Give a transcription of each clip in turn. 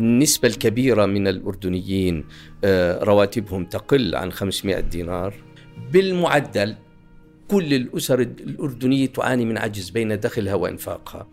النسبة الكبيرة من الأردنيين آه، رواتبهم تقل عن 500 دينار. بالمعدل كل الأسر الأردنية تعاني من عجز بين دخلها وإنفاقها.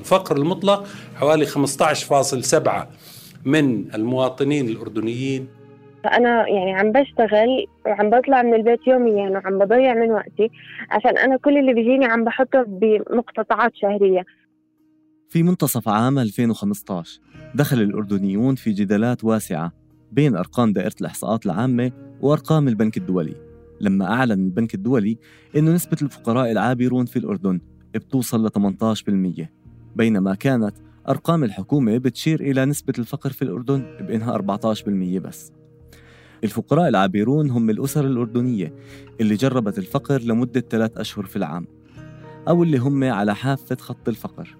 الفقر المطلق حوالي 15.7 من المواطنين الأردنيين. فأنا يعني عم بشتغل وعم بطلع من البيت يوميا وعم بضيع من وقتي عشان أنا كل اللي بيجيني عم بحطه بمقتطعات شهرية. في منتصف عام 2015 دخل الأردنيون في جدالات واسعة بين أرقام دائرة الإحصاءات العامة وأرقام البنك الدولي. لما أعلن البنك الدولي أنه نسبة الفقراء العابرون في الأردن بتوصل ل 18% بينما كانت أرقام الحكومة بتشير إلى نسبة الفقر في الأردن بأنها 14% بس. الفقراء العابرون هم الأسر الأردنية اللي جربت الفقر لمدة ثلاث أشهر في العام أو اللي هم على حافة خط الفقر.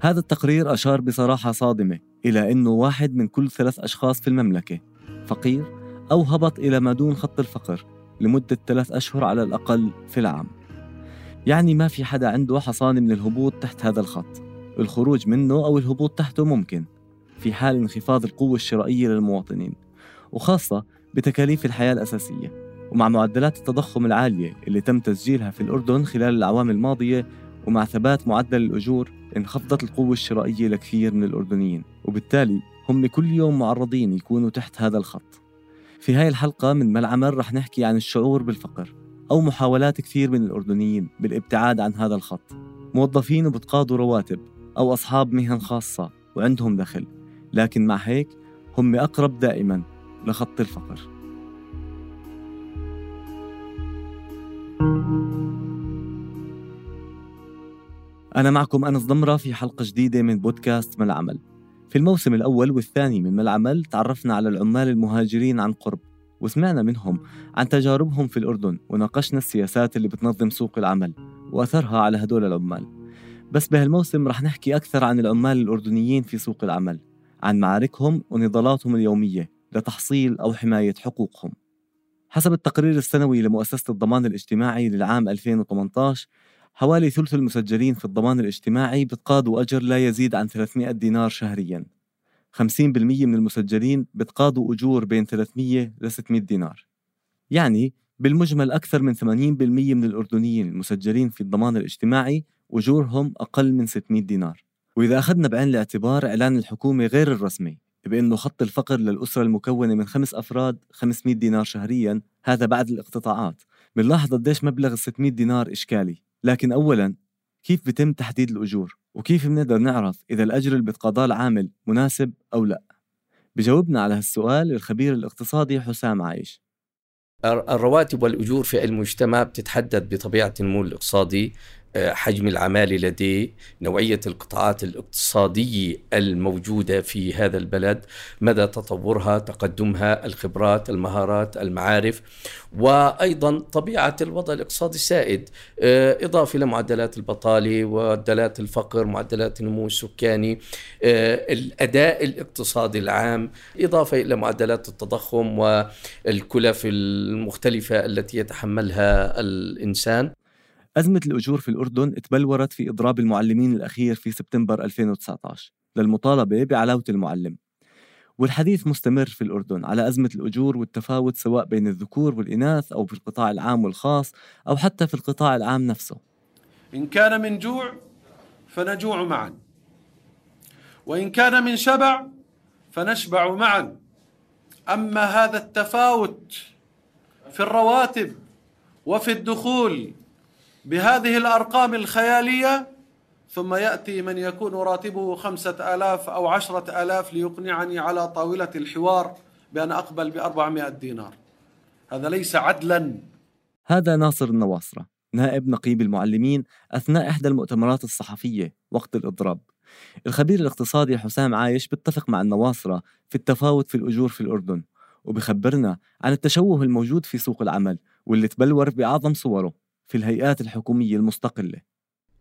هذا التقرير أشار بصراحة صادمة إلى أنه واحد من كل ثلاث أشخاص في المملكة فقير أو هبط إلى ما دون خط الفقر لمدة ثلاث أشهر على الأقل في العام. يعني ما في حدا عنده حصانة من الهبوط تحت هذا الخط. الخروج منه أو الهبوط تحته ممكن في حال انخفاض القوة الشرائية للمواطنين وخاصة بتكاليف الحياة الأساسية. ومع معدلات التضخم العالية اللي تم تسجيلها في الأردن خلال الأعوام الماضية ومع ثبات معدل الأجور انخفضت القوة الشرائية لكثير من الأردنيين وبالتالي هم كل يوم معرضين يكونوا تحت هذا الخط. في هاي الحلقة من ما العمل رح نحكي عن الشعور بالفقر أو محاولات كثير من الأردنيين بالابتعاد عن هذا الخط. موظفين وبتقاضوا رواتب أو أصحاب مهن خاصة وعندهم دخل. لكن مع هيك هم أقرب دائما لخط الفقر. أنا معكم أنس ضمرة في حلقة جديدة من بودكاست ما العمل في الموسم الأول والثاني من العمل تعرفنا على العمال المهاجرين عن قرب وسمعنا منهم عن تجاربهم في الأردن وناقشنا السياسات اللي بتنظم سوق العمل وأثرها على هدول العمال. بس بهالموسم رح نحكي أكثر عن العمال الأردنيين في سوق العمل عن معاركهم ونضالاتهم اليومية لتحصيل أو حماية حقوقهم. حسب التقرير السنوي لمؤسسة الضمان الاجتماعي للعام 2018 حوالي ثلث المسجلين في الضمان الاجتماعي بتقاضوا أجر لا يزيد عن 300 دينار شهرياً. 50% من المسجلين بتقاضوا أجور بين 300 ل 600 دينار. يعني بالمجمل أكثر من 80% من الأردنيين المسجلين في الضمان الاجتماعي أجورهم أقل من 600 دينار. وإذا أخذنا بعين الاعتبار إعلان الحكومة غير الرسمي بأنه خط الفقر للأسرة المكونة من خمس أفراد 500 دينار شهريا هذا بعد الاقتطاعات. بنلاحظ قديش مبلغ ال 600 دينار إشكالي. لكن أولا كيف بتم تحديد الأجور؟ وكيف بنقدر نعرف إذا الأجر اللي بتقاضاه العامل مناسب أو لا؟ بجاوبنا على هالسؤال الخبير الاقتصادي حسام عايش. الرواتب والأجور في المجتمع بتتحدد بطبيعة النمو الاقتصادي. حجم العمالة لديه نوعية القطاعات الاقتصادية الموجودة في هذا البلد مدى تطورها تقدمها الخبرات المهارات المعارف وأيضا طبيعة الوضع الاقتصادي السائد. آه، إضافة إلى معدلات البطالة معدلات الفقر معدلات النمو السكاني آه، الأداء الاقتصادي العام إضافة إلى معدلات التضخم والكلف المختلفة التي يتحملها الإنسان. أزمة الأجور في الأردن تبلورت في إضراب المعلمين الأخير في سبتمبر 2019 للمطالبة بعلاوة المعلم. والحديث مستمر في الأردن على أزمة الأجور والتفاوت سواء بين الذكور والإناث أو في القطاع العام والخاص أو حتى في القطاع العام نفسه. إن كان من جوع فنجوع معا. وإن كان من شبع فنشبع معا. أما هذا التفاوت في الرواتب وفي الدخول بهذه الأرقام الخيالية ثم يأتي من يكون راتبه خمسة آلاف أو عشرة آلاف ليقنعني على طاولة الحوار بأن أقبل بأربعمائة دينار. هذا ليس عدلا. هذا ناصر النواصرة نائب نقيب المعلمين أثناء إحدى المؤتمرات الصحفية وقت الإضراب. الخبير الاقتصادي حسام عايش بيتفق مع النواصرة في التفاوت في الأجور في الأردن وبخبرنا عن التشوه الموجود في سوق العمل واللي تبلور بأعظم صوره. في الهيئات الحكومية المستقلة.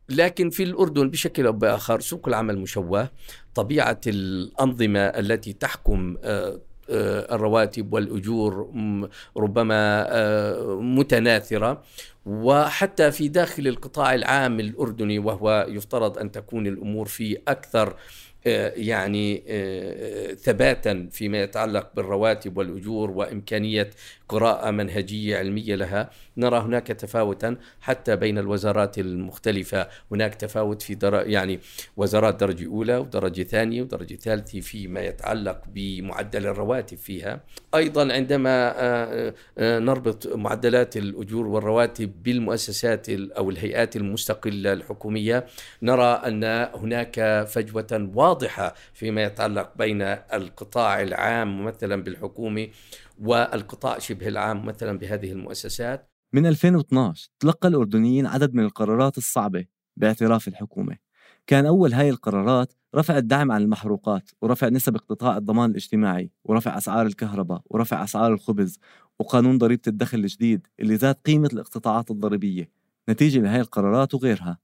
لكن في الأردن بشكل أو بآخر سوق العمل مشوه. طبيعة الأنظمة التي تحكم آه، آه، الرواتب والأجور ربما آه، متناثرة. وحتى في داخل القطاع العام الأردني وهو يفترض أن تكون الأمور فيه أكثر آه، يعني آه، ثباتا فيما يتعلق بالرواتب والأجور وإمكانية قراءة منهجية علمية لها نرى هناك تفاوتا حتى بين الوزارات المختلفة. هناك تفاوت في در... يعني وزارات درجة أولى ودرجة ثانية ودرجة ثالثة فيما يتعلق بمعدل الرواتب فيها. أيضا عندما آه، نربط معدلات الأجور والرواتب بالمؤسسات أو الهيئات المستقلة الحكومية نرى أن هناك فجوة واضحة فيما يتعلق بين القطاع العام ممثلا بالحكومة والقطاع شبه العام مثلا بهذه المؤسسات. من 2012 تلقى الأردنيين عدد من القرارات الصعبة باعتراف الحكومة. كان أول هاي القرارات رفع الدعم عن المحروقات ورفع نسب اقتطاع الضمان الاجتماعي ورفع أسعار الكهرباء ورفع أسعار الخبز وقانون ضريبة الدخل الجديد اللي زاد قيمة الاقتطاعات الضريبية. نتيجة لهي القرارات وغيرها.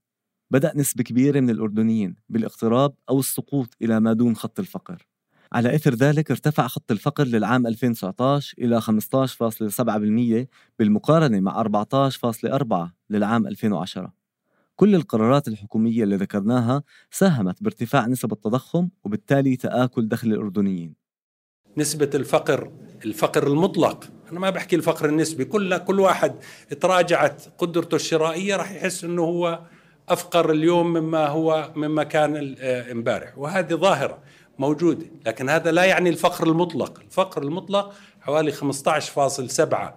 بدأ نسبة كبيرة من الأردنيين بالاقتراب أو السقوط إلى ما دون خط الفقر. على إثر ذلك ارتفع خط الفقر للعام 2019 إلى 15.7% بالمقارنة مع 14.4 للعام 2010 كل القرارات الحكومية اللي ذكرناها ساهمت بارتفاع نسب التضخم وبالتالي تآكل دخل الأردنيين. نسبة الفقر الفقر المطلق. أنا ما بحكي الفقر النسبي كل كل واحد تراجعت قدرته الشرائية راح يحس أنه هو أفقر اليوم مما هو مما كان آه، امبارح. وهذه ظاهرة موجودة لكن هذا لا يعني الفقر المطلق. الفقر المطلق حوالي 15.7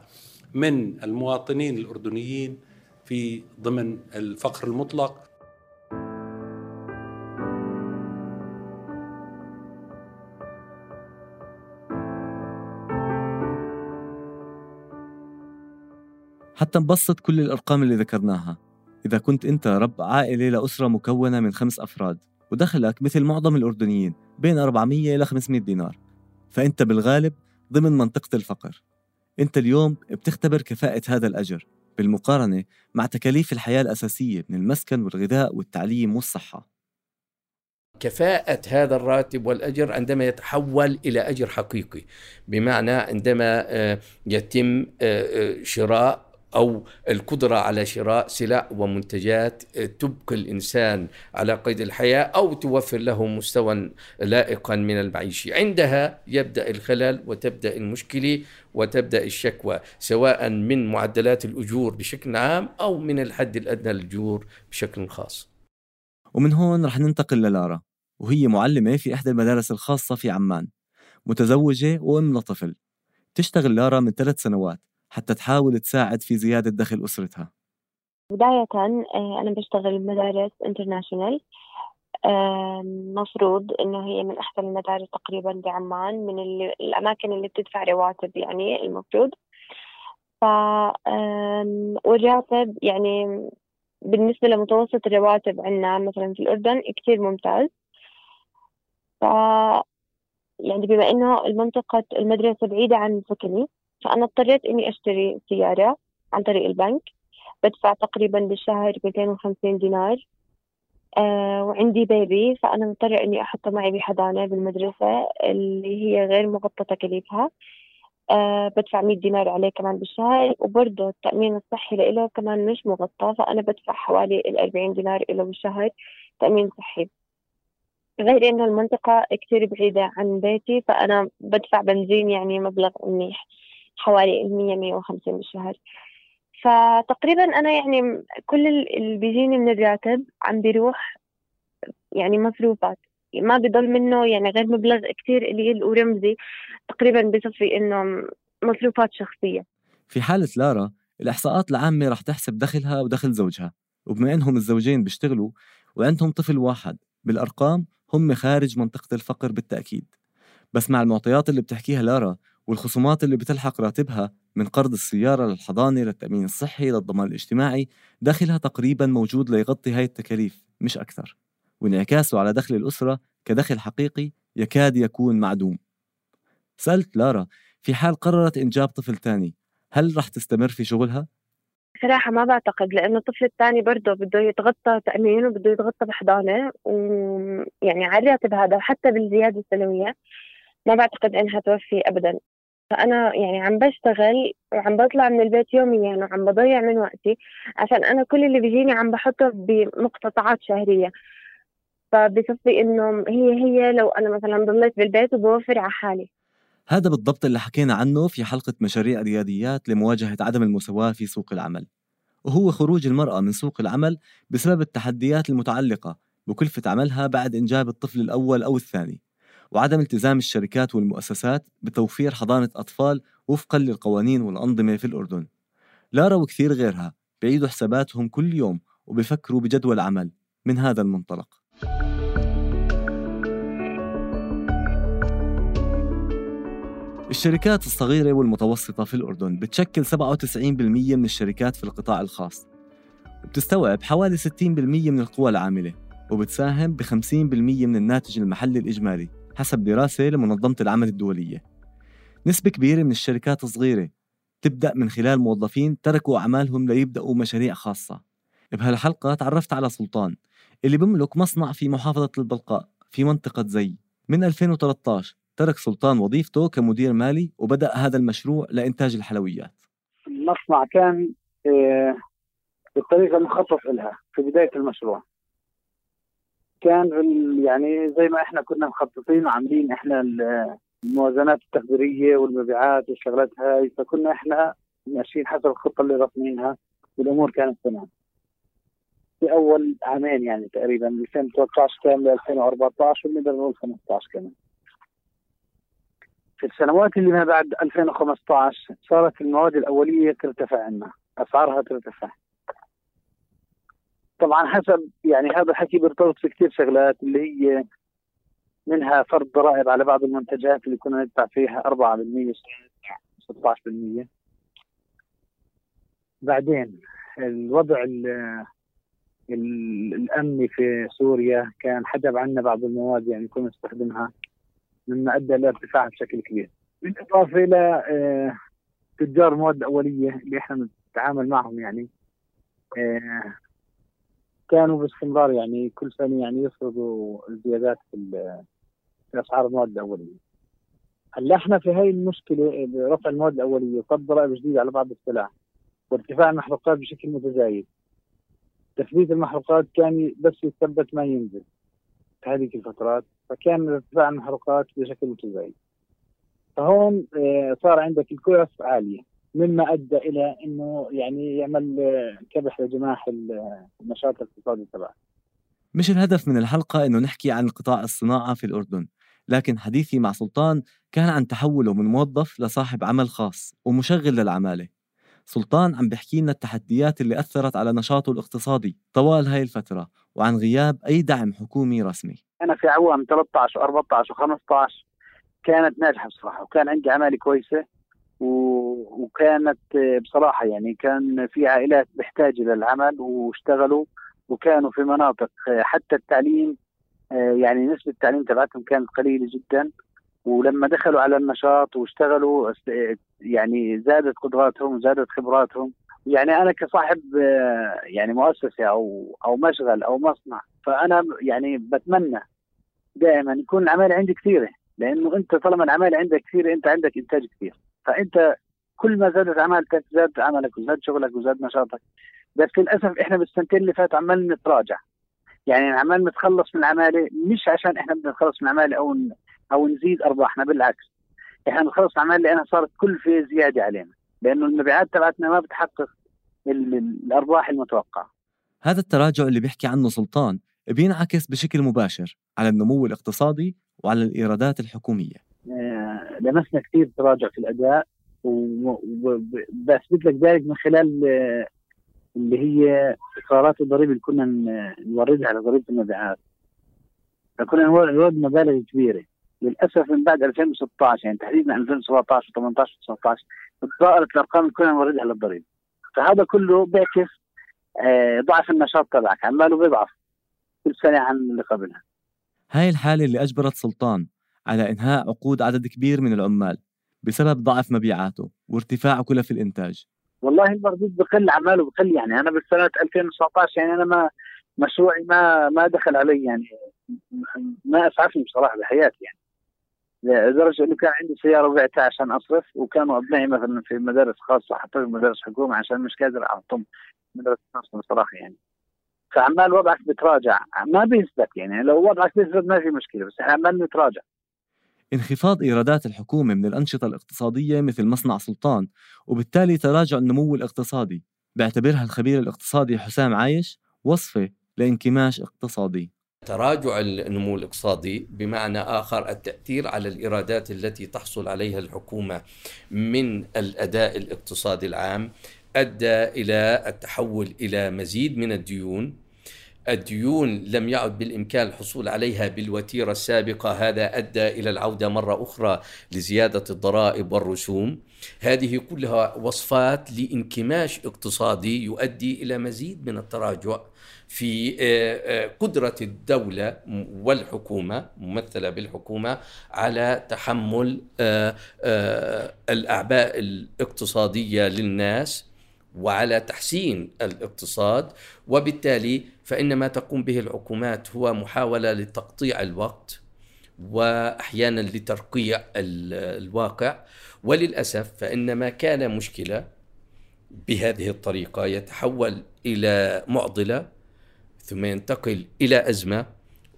من المواطنين الأردنيين في ضمن الفقر المطلق. حتى نبسط كل الأرقام اللي ذكرناها. إذا كنت أنت رب عائلة لأسرة مكونة من خمس أفراد ودخلك مثل معظم الأردنيين بين 400 إلى 500 دينار. فأنت بالغالب ضمن منطقة الفقر. أنت اليوم بتختبر كفاءة هذا الأجر بالمقارنة مع تكاليف الحياة الأساسية من المسكن والغذاء والتعليم والصحة. كفاءة هذا الراتب والأجر عندما يتحول إلى أجر حقيقي. بمعنى عندما آه، يتم آه، آه، شراء أو القدرة على شراء سلع ومنتجات تبقي الإنسان على قيد الحياة أو توفر له مستوى لائقا من المعيشة. عندها يبدأ الخلل وتبدأ المشكلة وتبدأ الشكوى سواء من معدلات الأجور بشكل عام أو من الحد الأدنى للاجور بشكل خاص. ومن هون رح ننتقل للارا وهي معلمة في إحدى المدارس الخاصة في عمان متزوجة وأم لطفل تشتغل لارا من ثلاث سنوات. حتى تحاول تساعد في زيادة دخل أسرتها. بداية آه، أنا بشتغل بمدارس انترناشونال مفروض إنه هي من أحسن المدارس تقريبا بعمان من الأماكن اللي بتدفع رواتب يعني المفروض. ف والراتب يعني بالنسبة لمتوسط الرواتب عندنا مثلا في الأردن كتير ممتاز. ف يعني بما إنه المنطقة المدرسة بعيدة عن سكني فأنا اضطريت إني أشتري سيارة عن طريق البنك. بدفع تقريبا بالشهر 250 دينار. آه وعندي بيبي فأنا مضطرة إني أحطه معي بحضانة بالمدرسة اللي هي غير مغطى تكاليفها آه بدفع 100 دينار عليه كمان بالشهر. وبرضه التأمين الصحي له كمان مش مغطى فأنا بدفع حوالي ال 40 دينار له بالشهر تأمين صحي. غير إنه المنطقة كتير بعيدة عن بيتي فأنا بدفع بنزين يعني مبلغ منيح. حوالي 100 150 بالشهر. فتقريبا أنا يعني كل اللي بيجيني من الراتب عم بيروح يعني مصروفات. ما بضل منه يعني غير مبلغ كتير قليل ورمزي تقريبا بصفي إنه مصروفات شخصية. في حالة لارا الإحصاءات العامة رح تحسب دخلها ودخل زوجها. وبما إنهم الزوجين بيشتغلوا وعندهم طفل واحد بالأرقام هم خارج منطقة الفقر بالتأكيد. بس مع المعطيات اللي بتحكيها لارا والخصومات اللي بتلحق راتبها من قرض السيارة للحضانة للتأمين الصحي للضمان الاجتماعي دخلها تقريبا موجود ليغطي هاي التكاليف مش أكثر. وانعكاسه على دخل الأسرة كدخل حقيقي يكاد يكون معدوم. سألت لارا في حال قررت إنجاب طفل تاني هل رح تستمر في شغلها؟ صراحة ما بعتقد لأنه الطفل الثاني برضه بده يتغطى تأمين وبده يتغطى بحضانة ويعني على الراتب هذا وحتى بالزيادة السنوية ما بعتقد إنها توفي أبدا. فأنا يعني عم بشتغل وعم بطلع من البيت يوميا وعم بضيع من وقتي عشان أنا كل اللي بيجيني عم بحطه بمقتطعات شهرية. فبصفي إنه هي هي لو أنا مثلا ضليت بالبيت وبوفر على حالي. هذا بالضبط اللي حكينا عنه في حلقة مشاريع رياديات لمواجهة عدم المساواة في سوق العمل. وهو خروج المرأة من سوق العمل بسبب التحديات المتعلقة بكلفة عملها بعد إنجاب الطفل الأول أو الثاني. وعدم التزام الشركات والمؤسسات بتوفير حضانة أطفال وفقا للقوانين والأنظمة في الأردن. لارا وكثير غيرها بيعيدوا حساباتهم كل يوم وبيفكروا بجدول عمل من هذا المنطلق. الشركات الصغيرة والمتوسطة في الأردن بتشكل 97% من الشركات في القطاع الخاص. وبتستوعب حوالي 60% من القوى العاملة وبتساهم ب 50% من الناتج المحلي الإجمالي. حسب دراسة لمنظمة العمل الدولية. نسبة كبيرة من الشركات الصغيرة تبدأ من خلال موظفين تركوا أعمالهم ليبدأوا مشاريع خاصة. بهالحلقة تعرفت على سلطان اللي بيملك مصنع في محافظة البلقاء في منطقة زي. من 2013 ترك سلطان وظيفته كمدير مالي وبدأ هذا المشروع لإنتاج الحلويات. المصنع كان آه، بالطريقة المخطط لها في بداية المشروع. كان يعني زي ما إحنا كنا مخططين وعاملين إحنا الموازنات التقديرية والمبيعات والشغلات هاي فكنا إحنا ماشيين حسب الخطة اللي رسمينها والأمور كانت تمام. في أول عامين يعني تقريبا 2013 كان ل 2014 ونقدر نقول 15 كمان. في السنوات اللي ما بعد 2015 صارت المواد الأولية ترتفع عنا أسعارها ترتفع. طبعا حسب يعني هذا الحكي بيرتبط في كثير شغلات اللي هي منها فرض ضرائب على بعض المنتجات اللي كنا ندفع فيها 4% 16% بعدين الوضع الأمني في سوريا كان حجب عنا بعض المواد يعني كنا نستخدمها مما أدى إلى ارتفاعها بشكل كبير. بالاضافه إلى آه، تجار مواد أولية اللي إحنا نتعامل معهم يعني آه، كانوا باستمرار يعني كل سنة يعني يفرضوا زيادات في في أسعار المواد الأولية. هلأ إحنا في هاي المشكلة برفع المواد الأولية وفرض ضرائب جديدة على بعض السلع وارتفاع المحروقات بشكل متزايد. تثبيت المحروقات كان بس يثبت ما ينزل في هذه الفترات فكان ارتفاع المحروقات بشكل متزايد فهون آه، صار عندك الكلف عالية مما أدى إلى إنه يعني يعمل كبح لجماح النشاط الاقتصادي تبعه. مش الهدف من الحلقة إنه نحكي عن قطاع الصناعة في الأردن لكن حديثي مع سلطان كان عن تحوله من موظف لصاحب عمل خاص ومشغل للعمالة. سلطان عم بحكي لنا التحديات اللي أثرت على نشاطه الاقتصادي طوال هاي الفترة وعن غياب أي دعم حكومي رسمي. أنا في عوام 13 و14 و15 كانت ناجحة بصراحة وكان عندي عمالة كويسة. و... وكانت بصراحة يعني كان في عائلات بحتاج للعمل واشتغلوا وكانوا في مناطق حتى التعليم يعني نسبة التعليم تبعتهم كانت قليلة جدا. ولما دخلوا على النشاط واشتغلوا يعني زادت قدراتهم وزادت خبراتهم. يعني أنا كصاحب يعني مؤسسة أو أو مشغل أو مصنع فأنا يعني بتمنى دائما يكون العماله عندي كثيرة لأنه أنت طالما العماله عندك كثيرة أنت عندك إنتاج كثير. فأنت كل ما زادت عمالتك زاد عملك وزاد شغلك وزاد نشاطك. بس للأسف إحنا بالسنتين اللي فات عمال نتراجع. يعني عمال نتخلص من العمالة مش عشان إحنا بدنا نتخلص من العمالة أو أو نزيد أرباحنا بالعكس. إحنا بنخلص العمالة لأنها صارت كل في زيادة علينا. لأنه المبيعات تبعتنا ما بتحقق الأرباح المتوقعة. هذا التراجع اللي بيحكي عنه سلطان بينعكس بشكل مباشر على النمو الاقتصادي وعلى الإيرادات الحكومية. لمسنا كثير تراجع في الأداء وبثبت لك ذلك من خلال آه، اللي هي قرارات الضريبة اللي كنا نوردها على ضريبة المبيعات. فكنا نورد مبالغ كبيرة. للأسف من بعد 2016 يعني تحديدا 2017 و18 و19 تضاءلت الأرقام اللي كنا نوردها للضريبه فهذا كله بيعكس آه، ضعف النشاط تبعك عماله بيضعف. كل سنة عن اللي قبلها. هاي الحالة اللي أجبرت سلطان. على إنهاء عقود عدد كبير من العمال بسبب ضعف مبيعاته وارتفاع كلف الإنتاج. والله المردود بقل عماله بقل يعني. أنا بالسنة 2019 يعني أنا ما مشروعي ما ما دخل علي يعني ما أسعفني بصراحة بحياتي يعني. لدرجة إنه كان عندي سيارة وبعتها عشان أصرف وكانوا أبنائي مثلا في مدارس خاصة حتى في مدارس حكومة عشان مش قادر أعطهم مدرسه خاصة بصراحة يعني. فعمال وضعك بتراجع. ما بيثبت يعني. لو وضعك بيثبت ما في مشكلة بس عمال نتراجع. انخفاض إيرادات الحكومة من الأنشطة الاقتصادية مثل مصنع سلطان وبالتالي تراجع النمو الاقتصادي. بيعتبرها الخبير الاقتصادي حسام عايش وصفة لانكماش اقتصادي. تراجع النمو الاقتصادي بمعنى آخر التأثير على الإيرادات التي تحصل عليها الحكومة من الأداء الاقتصادي العام أدى إلى التحول إلى مزيد من الديون الديون لم يعد بالإمكان الحصول عليها بالوتيرة السابقة. هذا أدى إلى العودة مرة أخرى لزيادة الضرائب والرسوم. هذه كلها وصفات لانكماش اقتصادي يؤدي إلى مزيد من التراجع في آه، آه، قدرة الدولة والحكومة ممثلة بالحكومة على تحمل آه، الأعباء الاقتصادية للناس وعلى تحسين الاقتصاد. وبالتالي فإن ما تقوم به الحكومات هو محاولة لتقطيع الوقت وأحيانا لترقيع الواقع. وللأسف فإن ما كان مشكلة بهذه الطريقة يتحول إلى معضلة ثم ينتقل إلى أزمة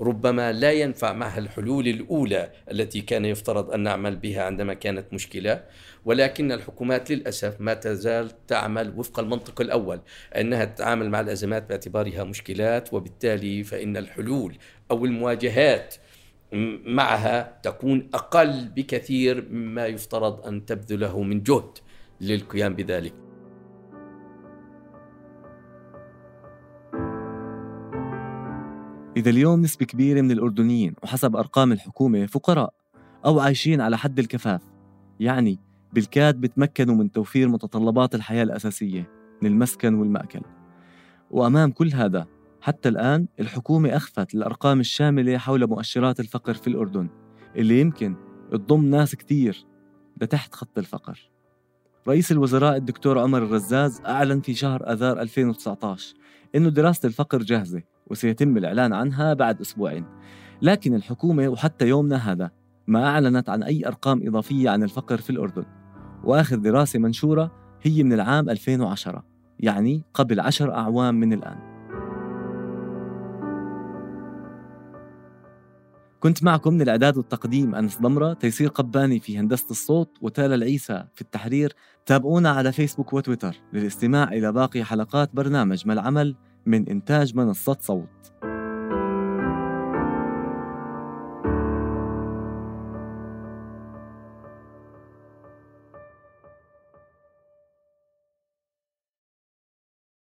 ربما لا ينفع معها الحلول الأولى التي كان يفترض أن نعمل بها عندما كانت مشكلة. ولكن الحكومات للأسف ما تزال تعمل وفق المنطق الأول أنها تتعامل مع الأزمات باعتبارها مشكلات وبالتالي فإن الحلول أو المواجهات معها تكون أقل بكثير مما يفترض أن تبذله من جهد للقيام بذلك. إذا اليوم نسبة كبيرة من الأردنيين وحسب أرقام الحكومة فقراء أو عايشين على حد الكفاف يعني بالكاد بتمكنوا من توفير متطلبات الحياة الأساسية من المسكن والمأكل. وأمام كل هذا حتى الآن الحكومة أخفت الأرقام الشاملة حول مؤشرات الفقر في الأردن اللي يمكن تضم ناس كتير لتحت خط الفقر. رئيس الوزراء الدكتور عمر الرزاز أعلن في شهر أذار 2019 إنه دراسة الفقر جاهزة وسيتم الإعلان عنها بعد أسبوعين. لكن الحكومة وحتى يومنا هذا ما أعلنت عن أي أرقام إضافية عن الفقر في الأردن. وآخر دراسة منشورة هي من العام 2010 يعني قبل عشر أعوام من الآن. كنت معكم من الإعداد والتقديم أنس ضمرة تيسير قباني في هندسة الصوت وتالا العيسى في التحرير. تابعونا على فيسبوك وتويتر للاستماع إلى باقي حلقات برنامج ما العمل من إنتاج منصة صوت.